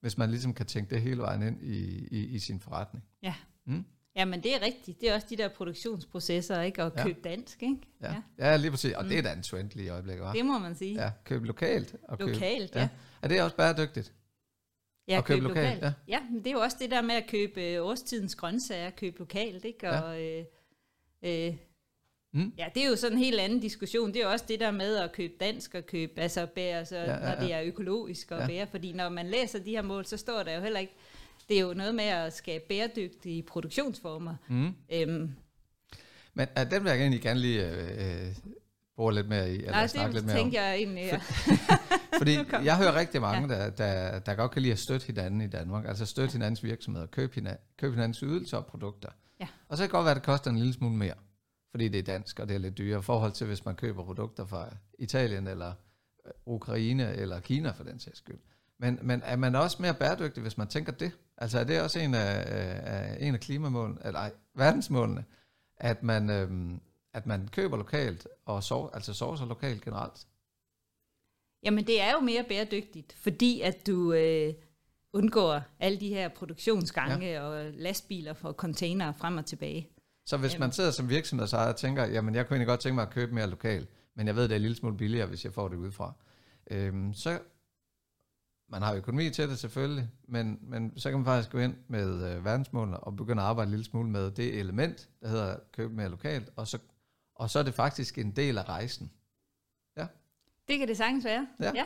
hvis man ligesom kan tænke det hele vejen ind i, i, i sin forretning. Ja. Mm? Ja, men det er rigtigt. Det er også de der produktionsprocesser, ikke? Og køb ja. dansk, ikke? Ja. ja, ja lige præcis. Og mm. det er da en trend lige i øjeblikket, Det må man sige. Ja, køb lokalt. Og køb, lokalt, ja. ja. Er det også bæredygtigt? Ja, og købe, købe lokalt. lokalt. Ja. ja, men det er jo også det der med at købe øh, årstidens grøntsager, købe lokalt, ikke? Og, ja. Øh, øh, mm. ja, det er jo sådan en helt anden diskussion. Det er jo også det der med at købe dansk og købe altså bær, så, ja, ja, ja. når det er økologisk og ja. bær. Fordi når man læser de her mål, så står der jo heller ikke, det er jo noget med at skabe bæredygtige produktionsformer. Mm. Øhm, men uh, den vil jeg egentlig gerne lige øh, bruge lidt mere i. Eller Nej, det lidt mere tænker om. jeg egentlig, ja. Fordi jeg hører rigtig mange, ja. der, der, der godt kan lide at støtte hinanden i Danmark. Altså støtte ja. hinandens virksomheder, købe, hinanden, købe hinandens ydelser og produkter. Ja. Og så kan det godt være, at det koster en lille smule mere, fordi det er dansk, og det er lidt dyrere i forhold til, hvis man køber produkter fra Italien eller Ukraine eller Kina for den sags skyld. Men, men er man også mere bæredygtig, hvis man tænker det? Altså er det også en af, af, en af klimamålene, eller ej, verdensmålene, at man, øhm, at man køber lokalt og sov, altså sover lokalt generelt? Jamen det er jo mere bæredygtigt, fordi at du øh, undgår alle de her produktionsgange ja. og lastbiler for container frem og tilbage. Så hvis man sidder som virksomhed så og tænker, jamen jeg kunne egentlig godt tænke mig at købe mere lokalt, men jeg ved, det er en lille smule billigere, hvis jeg får det udefra, øhm, så man har økonomi til det selvfølgelig, men, men så kan man faktisk gå ind med øh, verdensmålene og begynde at arbejde en lille smule med det element, der hedder købe mere lokalt, og så, og så er det faktisk en del af rejsen. Ja. Det kan det sagtens være. Ja. ja.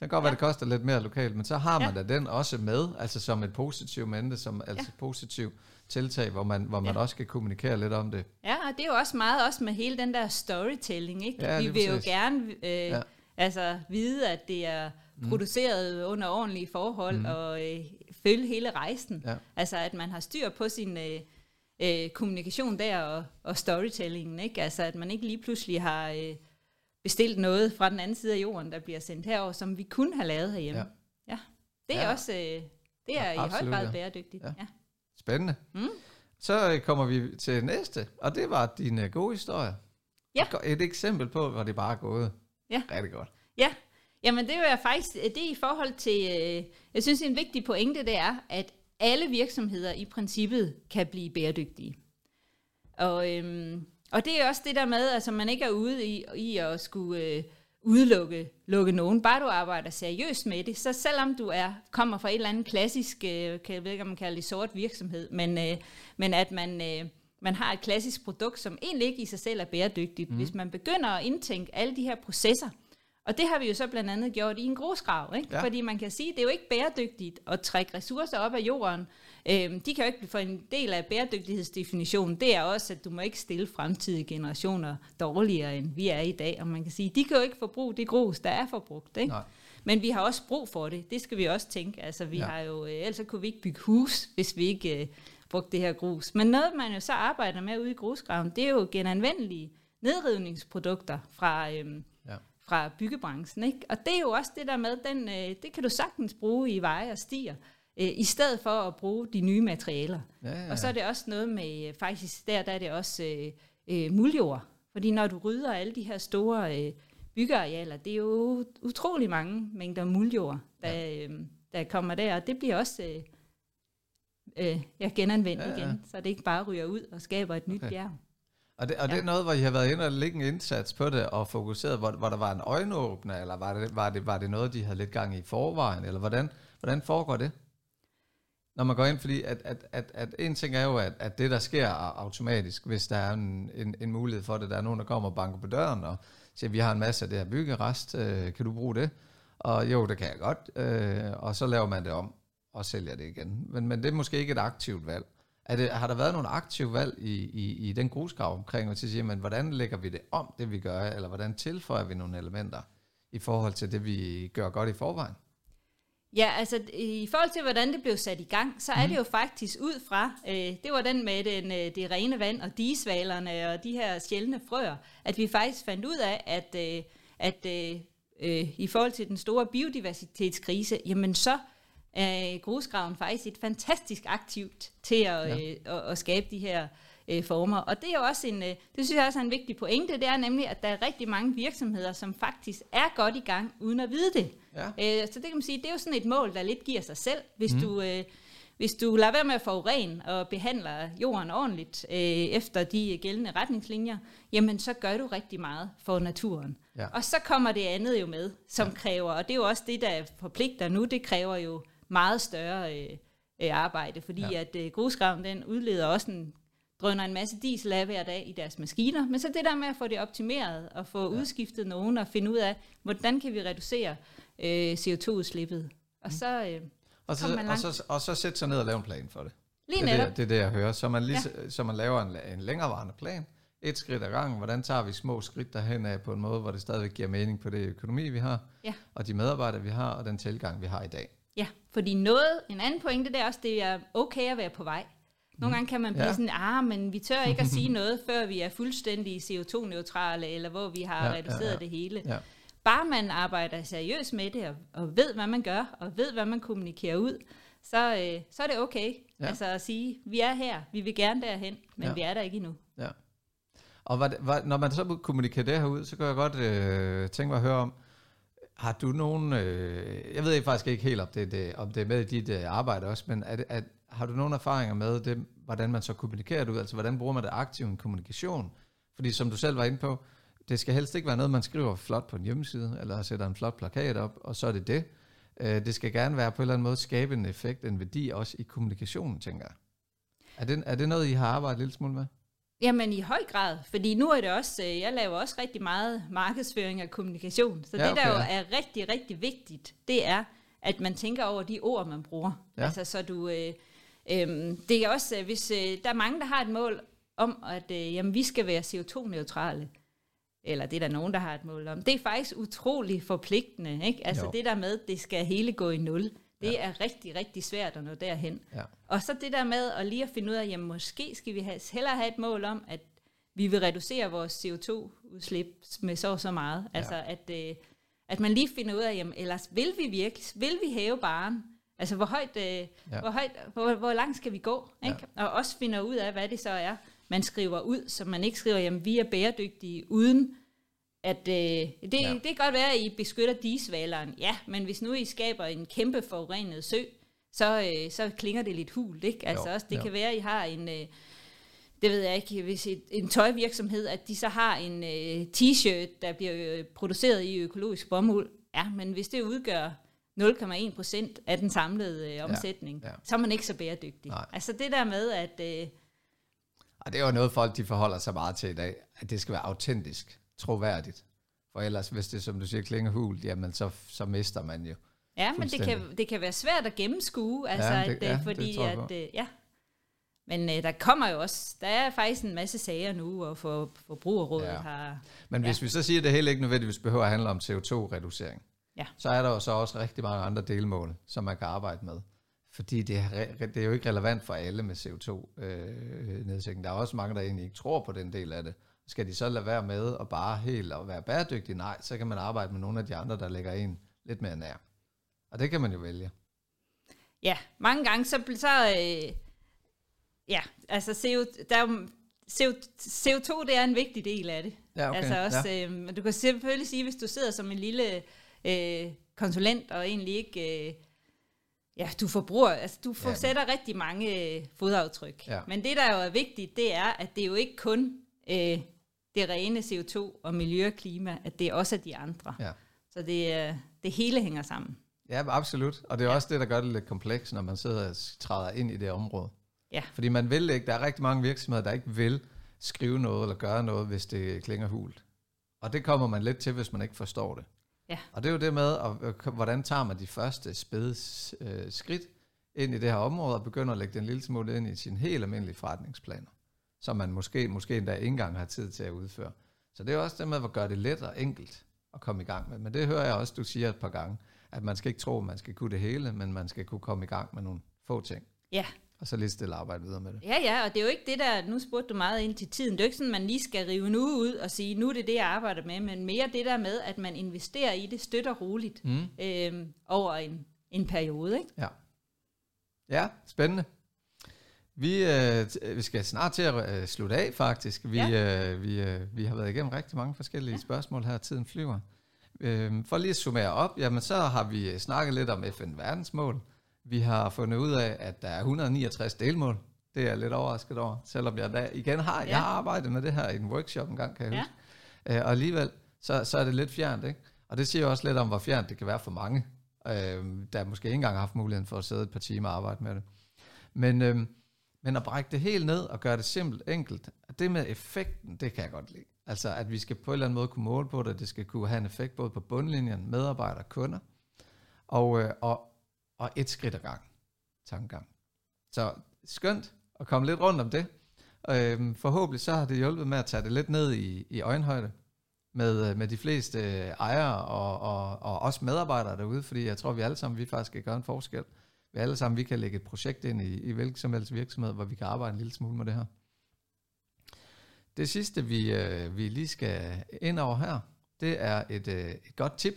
Det kan godt være, ja. det koster lidt mere lokalt, men så har man ja. da den også med, altså som et positivt mente, som altså ja. positiv tiltag, hvor man, hvor man ja. også kan kommunikere lidt om det. Ja, og det er jo også meget også med hele den der storytelling, ikke? Ja, Vi vil præcis. jo gerne øh, ja. altså, vide, at det er mm. produceret under ordentlige forhold, mm. og øh, følge hele rejsen. Ja. Altså, at man har styr på sin... Øh, øh, kommunikation der og, og storytellingen, ikke? Altså, at man ikke lige pludselig har øh, bestilt noget fra den anden side af jorden, der bliver sendt herover, som vi kunne have lavet herhjemme. Ja. ja. Det er ja. også, øh, det er ja, i høj grad bæredygtigt. Ja. Ja. Spændende. Mm. Så øh, kommer vi til næste, og det var din uh, gode historie. Ja. Et eksempel på, hvor det bare er gået. Ja. Rigtig godt. Ja, Jamen det er faktisk, det er i forhold til, øh, jeg synes en vigtig pointe det er, at alle virksomheder i princippet kan blive bæredygtige. Og, øhm, og det er også det der med, at altså, man ikke er ude i, i at skulle øh, udelukke lukke nogen. Bare du arbejder seriøst med det, så selvom du er kommer fra et eller andet klassisk, øh, kan jeg ved ikke, om man kalder det sort virksomhed, men, øh, men at man, øh, man har et klassisk produkt, som egentlig ikke i sig selv er bæredygtigt. Mm. Hvis man begynder at indtænke alle de her processer, og det har vi jo så blandt andet gjort i en grusgrav, ikke? Ja. fordi man kan sige, at det er jo ikke bæredygtigt at trække ressourcer op af jorden. Øhm, de kan jo ikke få en del af bæredygtighedsdefinitionen, det er også, at du må ikke stille fremtidige generationer dårligere, end vi er i dag. Og man kan sige, de kan jo ikke forbruge det grus, der er forbrugt. Ikke? Nej. Men vi har også brug for det, det skal vi også tænke. Altså, vi ja. har jo, øh, ellers kunne vi ikke bygge hus, hvis vi ikke øh, brugte det her grus. Men noget, man jo så arbejder med ude i grusgraven, det er jo genanvendelige nedrivningsprodukter fra... Øhm, fra byggebranchen. Ikke? Og det er jo også det der med, den, øh, det kan du sagtens bruge i veje og stier, øh, i stedet for at bruge de nye materialer. Ja, ja. Og så er det også noget med, øh, faktisk der, der er det også øh, øh, muljord. Fordi når du rydder alle de her store øh, byggearealer, det er jo utrolig mange mængder muljord, der, ja. øh, der kommer der, og det bliver også øh, øh, ja, genanvendt ja, ja. igen, så det ikke bare ryger ud og skaber et nyt okay. bjerg. Og det, og det er noget, hvor I har været inde og lægge en indsats på det, og fokuseret, hvor, hvor der var en øjenåbner, eller var det, var, det, var det noget, de havde lidt gang i forvejen, eller hvordan, hvordan foregår det? Når man går ind, fordi at, at, at, at en ting er jo, at, at det der sker automatisk, hvis der er en, en, en mulighed for det, der er nogen, der kommer og banker på døren, og siger, vi har en masse af det her byggerest, øh, kan du bruge det? Og jo, det kan jeg godt, øh, og så laver man det om, og sælger det igen. Men, men det er måske ikke et aktivt valg. Er det, har der været nogle aktive valg i, i, i den grusgrav omkring, at sige, men hvordan lægger vi det om, det vi gør, eller hvordan tilføjer vi nogle elementer i forhold til det, vi gør godt i forvejen? Ja, altså i forhold til, hvordan det blev sat i gang, så er mm. det jo faktisk ud fra, øh, det var den med den, øh, det rene vand og digesvalerne og de her sjældne frøer, at vi faktisk fandt ud af, at, øh, at øh, øh, i forhold til den store biodiversitetskrise, jamen så er grusgraven faktisk et fantastisk aktivt til at, ja. øh, at, at skabe de her øh, former. Og det er jo også en, øh, det synes jeg også er en vigtig pointe, det er nemlig, at der er rigtig mange virksomheder, som faktisk er godt i gang, uden at vide det. Ja. Øh, så det kan man sige, det er jo sådan et mål, der lidt giver sig selv, hvis mm. du... Øh, hvis du lader være med at forurene og behandler jorden ordentligt øh, efter de gældende retningslinjer, jamen så gør du rigtig meget for naturen. Ja. Og så kommer det andet jo med, som ja. kræver, og det er jo også det, der forpligter nu, det kræver jo meget større øh, øh, arbejde, fordi ja. at øh, grusgraven den udleder også en drøner en masse diesel af hver dag i deres maskiner, men så det der med at få det optimeret og få ja. udskiftet nogen og finde ud af, hvordan kan vi reducere øh, CO2-udslippet. Og mm. så øh, og så, man langt. og, så, og så sætte sig ned og lave en plan for det. Lige det, er det, det er det, jeg hører. Så man, lige, ja. så man laver en, en længerevarende plan, et skridt ad gangen. Hvordan tager vi små skridt derhen af på en måde, hvor det stadigvæk giver mening på det økonomi, vi har, ja. og de medarbejdere, vi har, og den tilgang, vi har i dag. Fordi noget, en anden pointe, det er også, det er okay at være på vej. Nogle mm. gange kan man blive ja. sådan, ah, men vi tør ikke at sige noget, før vi er fuldstændig CO2-neutrale, eller hvor vi har ja, reduceret ja, ja. det hele. Ja. bare man arbejder seriøst med det, og, og ved, hvad man gør, og ved, hvad man kommunikerer ud, så, øh, så er det okay. Ja. Altså at sige, vi er her, vi vil gerne derhen, men ja. vi er der ikke endnu. Ja. Og hvad, hvad, når man så kommunikerer det her ud, så kan jeg godt øh, tænke mig at høre om, har du nogen, øh, jeg ved faktisk ikke helt, om det, det, om det er med i dit øh, arbejde også, men er det, er, har du nogen erfaringer med det, hvordan man så kommunikerer det ud, altså hvordan bruger man det aktivt i kommunikation? Fordi som du selv var inde på, det skal helst ikke være noget, man skriver flot på en hjemmeside, eller sætter en flot plakat op, og så er det det. Øh, det skal gerne være på en eller anden måde skabe en effekt, en værdi også i kommunikationen, tænker jeg. Er det, er det noget, I har arbejdet lidt smule med? Jamen i høj grad, fordi nu er det også, øh, jeg laver også rigtig meget markedsføring og kommunikation, så ja, okay. det der jo er rigtig, rigtig vigtigt, det er, at man tænker over de ord, man bruger. Ja. Altså så du, øh, øh, det er også, øh, hvis øh, der er mange, der har et mål om, at øh, jamen, vi skal være CO2-neutrale, eller det er der nogen, der har et mål om. Det er faktisk utrolig forpligtende, ikke? Altså jo. det der med, det skal hele gå i nul. Det ja. er rigtig, rigtig svært at nå derhen. Ja. Og så det der med at lige at finde ud af, jamen måske skal vi have, hellere have et mål om, at vi vil reducere vores CO2-udslip med så og så meget. Ja. Altså at, øh, at man lige finder ud af, jamen ellers vil vi virkelig, vil vi hæve baren? Altså hvor højt, øh, ja. hvor, højt hvor, hvor langt skal vi gå? Ikke? Ja. Og også finder ud af, hvad det så er, man skriver ud, så man ikke skriver, jamen vi er bæredygtige uden at øh, det, ja. det kan godt være, at I beskytter disvaleren, ja, men hvis nu I skaber en kæmpe forurenet sø, så, øh, så klinger det lidt hult, ikke? Altså jo, også, det jo. kan være, at I har en, øh, det ved jeg ikke, hvis et, en tøjvirksomhed, at de så har en øh, t-shirt, der bliver øh, produceret i økologisk bomuld, ja, men hvis det udgør 0,1 procent af den samlede øh, omsætning, ja, ja. så er man ikke så bæredygtig. Nej. Altså det der med, at... Øh, og det er jo noget, folk de forholder sig meget til i dag, at det skal være autentisk troværdigt. For ellers, hvis det, som du siger, klinger hul, jamen så, så mister man jo. Ja, men det kan, det kan være svært at gennemskue, altså, ja, det, at, ja, fordi det at, øh, ja. Men øh, der kommer jo også, der er faktisk en masse sager nu, og for forbrugerrådet ja. har... Men hvis ja. vi så siger, at det heller ikke nødvendigvis behøver at handle om CO2-reducering, ja. så er der jo så også rigtig mange andre delmål, som man kan arbejde med. Fordi det er, det er jo ikke relevant for alle med CO2-nedsætning. Øh, der er også mange, der egentlig ikke tror på den del af det. Skal de så lade være med og bare helt at være bæredygtig? Nej, så kan man arbejde med nogle af de andre, der lægger en lidt mere nær. Og det kan man jo vælge. Ja, mange gange så, så øh, ja, altså CO, der er CO, CO2 det er en vigtig del af det. Ja, okay. Altså også, ja. øh, du kan selvfølgelig sige, hvis du sidder som en lille øh, konsulent og egentlig ikke, øh, ja, du forbruger, altså du får, ja. sætter rigtig mange øh, fodaftryk. Ja. Men det der jo er vigtigt, det er, at det er jo ikke kun øh, det rene CO2 og miljø og klima, at det også er de andre. Ja. Så det, det hele hænger sammen. Ja, absolut. Og det er ja. også det, der gør det lidt komplekst, når man sidder og træder ind i det område. Ja. Fordi man vil ikke, der er rigtig mange virksomheder, der ikke vil skrive noget eller gøre noget, hvis det klinger hult. Og det kommer man lidt til, hvis man ikke forstår det. Ja. Og det er jo det med, at, hvordan tager man de første spæde øh, skridt ind i det her område, og begynder at lægge den lille smule ind i sin helt almindelige forretningsplaner som man måske, måske endda ikke engang har tid til at udføre. Så det er også det med at gøre det let og enkelt at komme i gang med. Men det hører jeg også, du siger et par gange, at man skal ikke tro, at man skal kunne det hele, men man skal kunne komme i gang med nogle få ting. Ja. Og så lige stille arbejde videre med det. Ja, ja, og det er jo ikke det der, nu spurgte du meget ind til tiden, det er jo ikke sådan, man lige skal rive nu ud og sige, nu er det det, jeg arbejder med, men mere det der med, at man investerer i det støtter roligt mm. øhm, over en, en periode. Ikke? Ja. ja, spændende. Vi, øh, vi skal snart til at øh, slutte af, faktisk. Vi, ja. øh, vi, øh, vi har været igennem rigtig mange forskellige ja. spørgsmål her, tiden flyver. Øh, for lige at summere op, jamen så har vi øh, snakket lidt om FN-verdensmål. Vi har fundet ud af, at der er 169 delmål. Det er jeg lidt overrasket over, selvom jeg da igen har, ja. jeg har arbejdet med det her i en workshop en gang, kan jeg ja. huske. Øh, og alligevel, så, så er det lidt fjernt, ikke? Og det siger også lidt om, hvor fjernt det kan være for mange, øh, der måske ikke engang har haft muligheden for at sidde et par timer og arbejde med det. Men... Øh, men at brække det helt ned og gøre det simpelt, enkelt, det med effekten, det kan jeg godt lide. Altså at vi skal på en eller anden måde kunne måle på det, det skal kunne have en effekt både på bundlinjen, medarbejdere, kunder, og, øh, og, og et skridt ad gang, tankegang. Så skønt at komme lidt rundt om det. Øhm, forhåbentlig så har det hjulpet med at tage det lidt ned i, i øjenhøjde med, øh, med de fleste øh, ejere og, og, og også medarbejdere derude, fordi jeg tror, vi alle sammen vi faktisk kan gøre en forskel vi alle sammen vi kan lægge et projekt ind i, i hvilken som helst virksomhed, hvor vi kan arbejde en lille smule med det her. Det sidste, vi, øh, vi lige skal ind over her, det er et, øh, et godt tip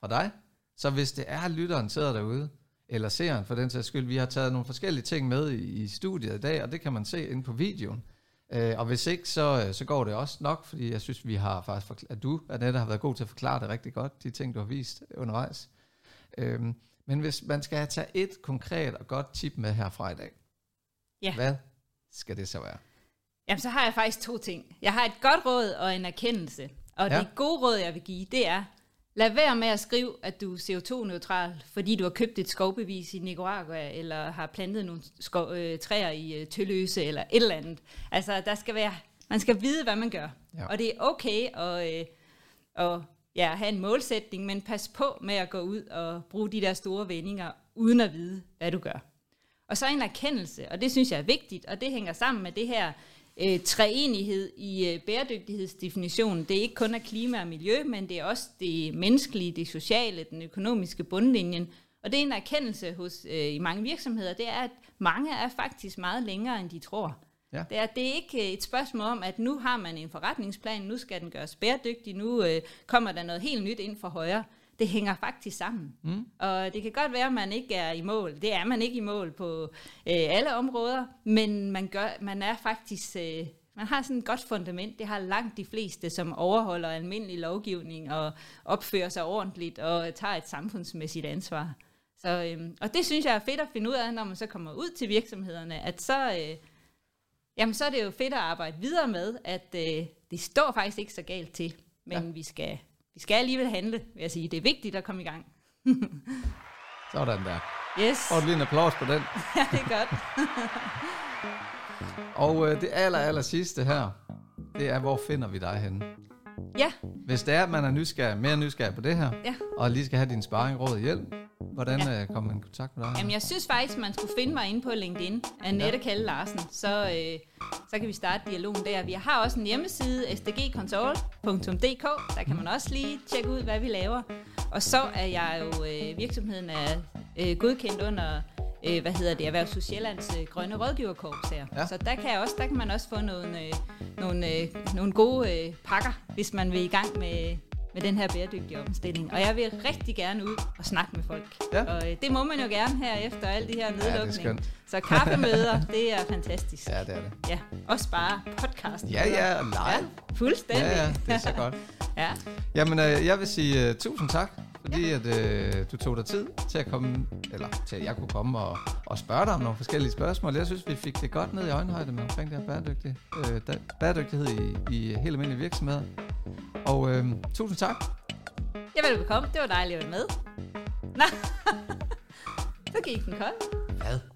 fra dig. Så hvis det er, lytteren sidder derude, eller seeren for den sags skyld, vi har taget nogle forskellige ting med i, i studiet i dag, og det kan man se inde på videoen. Øh, og hvis ikke, så, øh, så går det også nok, fordi jeg synes, vi har faktisk, forkl- at du, Annette, har været god til at forklare det rigtig godt, de ting, du har vist undervejs. Øh, men hvis man skal tage et konkret og godt tip med herfra i dag, Ja. hvad skal det så være? Jamen, så har jeg faktisk to ting. Jeg har et godt råd og en erkendelse. Og Ja. det gode råd, jeg vil give, det er, lad være med at skrive, at du er CO2-neutral, fordi du har købt et skovbevis i Nicaragua, eller har plantet nogle skov, øh, træer i øh, Tølløse, eller et eller andet. Altså, der skal være, man skal vide, hvad man gør. Ja. Og det er okay at, øh, at ja, have en målsætning, men pas på med at gå ud og bruge de der store vendinger, uden at vide, hvad du gør. Og så en erkendelse, og det synes jeg er vigtigt, og det hænger sammen med det her øh, treenighed i øh, bæredygtighedsdefinitionen. Det er ikke kun af klima og miljø, men det er også det menneskelige, det sociale, den økonomiske bundlinjen. Og det er en erkendelse hos øh, i mange virksomheder, det er, at mange er faktisk meget længere, end de tror. Ja. Det, er, det er ikke øh, et spørgsmål om, at nu har man en forretningsplan, nu skal den gøres bæredygtig, nu øh, kommer der noget helt nyt ind for højre. Det hænger faktisk sammen. Mm. Og det kan godt være, at man ikke er i mål. Det er man ikke i mål på øh, alle områder, men man, gør, man er faktisk... Øh, man har sådan et godt fundament. Det har langt de fleste, som overholder almindelig lovgivning og opfører sig ordentligt og tager et samfundsmæssigt ansvar. Så, øh, og det synes jeg er fedt at finde ud af, når man så kommer ud til virksomhederne, at så, øh, jamen, så er det jo fedt at arbejde videre med, at øh, det står faktisk ikke så galt til, men Ja. vi, skal, vi skal alligevel handle, vil jeg sige. Det er vigtigt at komme i gang. Sådan der. Yes, Og lige en applaus på den. ja, det er godt. Og øh, det aller, aller sidste her, det er, hvor finder vi dig henne? Ja, Hvis det er, at man er nysgerrig, mere nysgerrig på det her, Ja. og lige skal have din sparring, råd og hjælp, hvordan ja. øh, kommer man i kontakt med dig? Jamen, jeg synes faktisk, man skulle finde mig inde på LinkedIn, Annette Ja. Kalle Larsen, så, øh, så kan vi starte dialogen der. Vi har også en hjemmeside, sdgconsult.dk, der kan man også lige tjekke ud, hvad vi laver. Og så er jeg jo, øh, virksomheden er øh, godkendt under, øh, hvad hedder det, Erhvervs Sjællands øh, grønne rådgiverkorps her. Ja. Så der kan, jeg også, der kan man også få nogle, øh, nogle, øh, nogle gode øh, pakker, hvis man vil i gang med, med den her bæredygtige omstilling. Og jeg vil rigtig gerne ud og snakke med folk. Ja. Og øh, det må man jo gerne her efter alle de her det er nedlukninger. skønt. så kaffemøder, det er fantastisk. Ja, det er det. Ja, også bare podcast. Ja, ja, live. Ja, fuldstændig. Ja, ja, det er så godt. ja. Jamen, øh, jeg vil sige uh, tusind tak, fordi at, øh, du tog dig tid til at komme, eller til at jeg kunne komme og, og spørge dig om nogle forskellige spørgsmål. Jeg synes, vi fik det godt ned i øjenhøjde med omkring det her bæredygtig, øh, da, bæredygtighed i, i helt almindelige virksomheder. Og øh, tusind tak. Jeg vil velkommen. Det var dejligt at være med. Nå, så gik den kold. Hvad?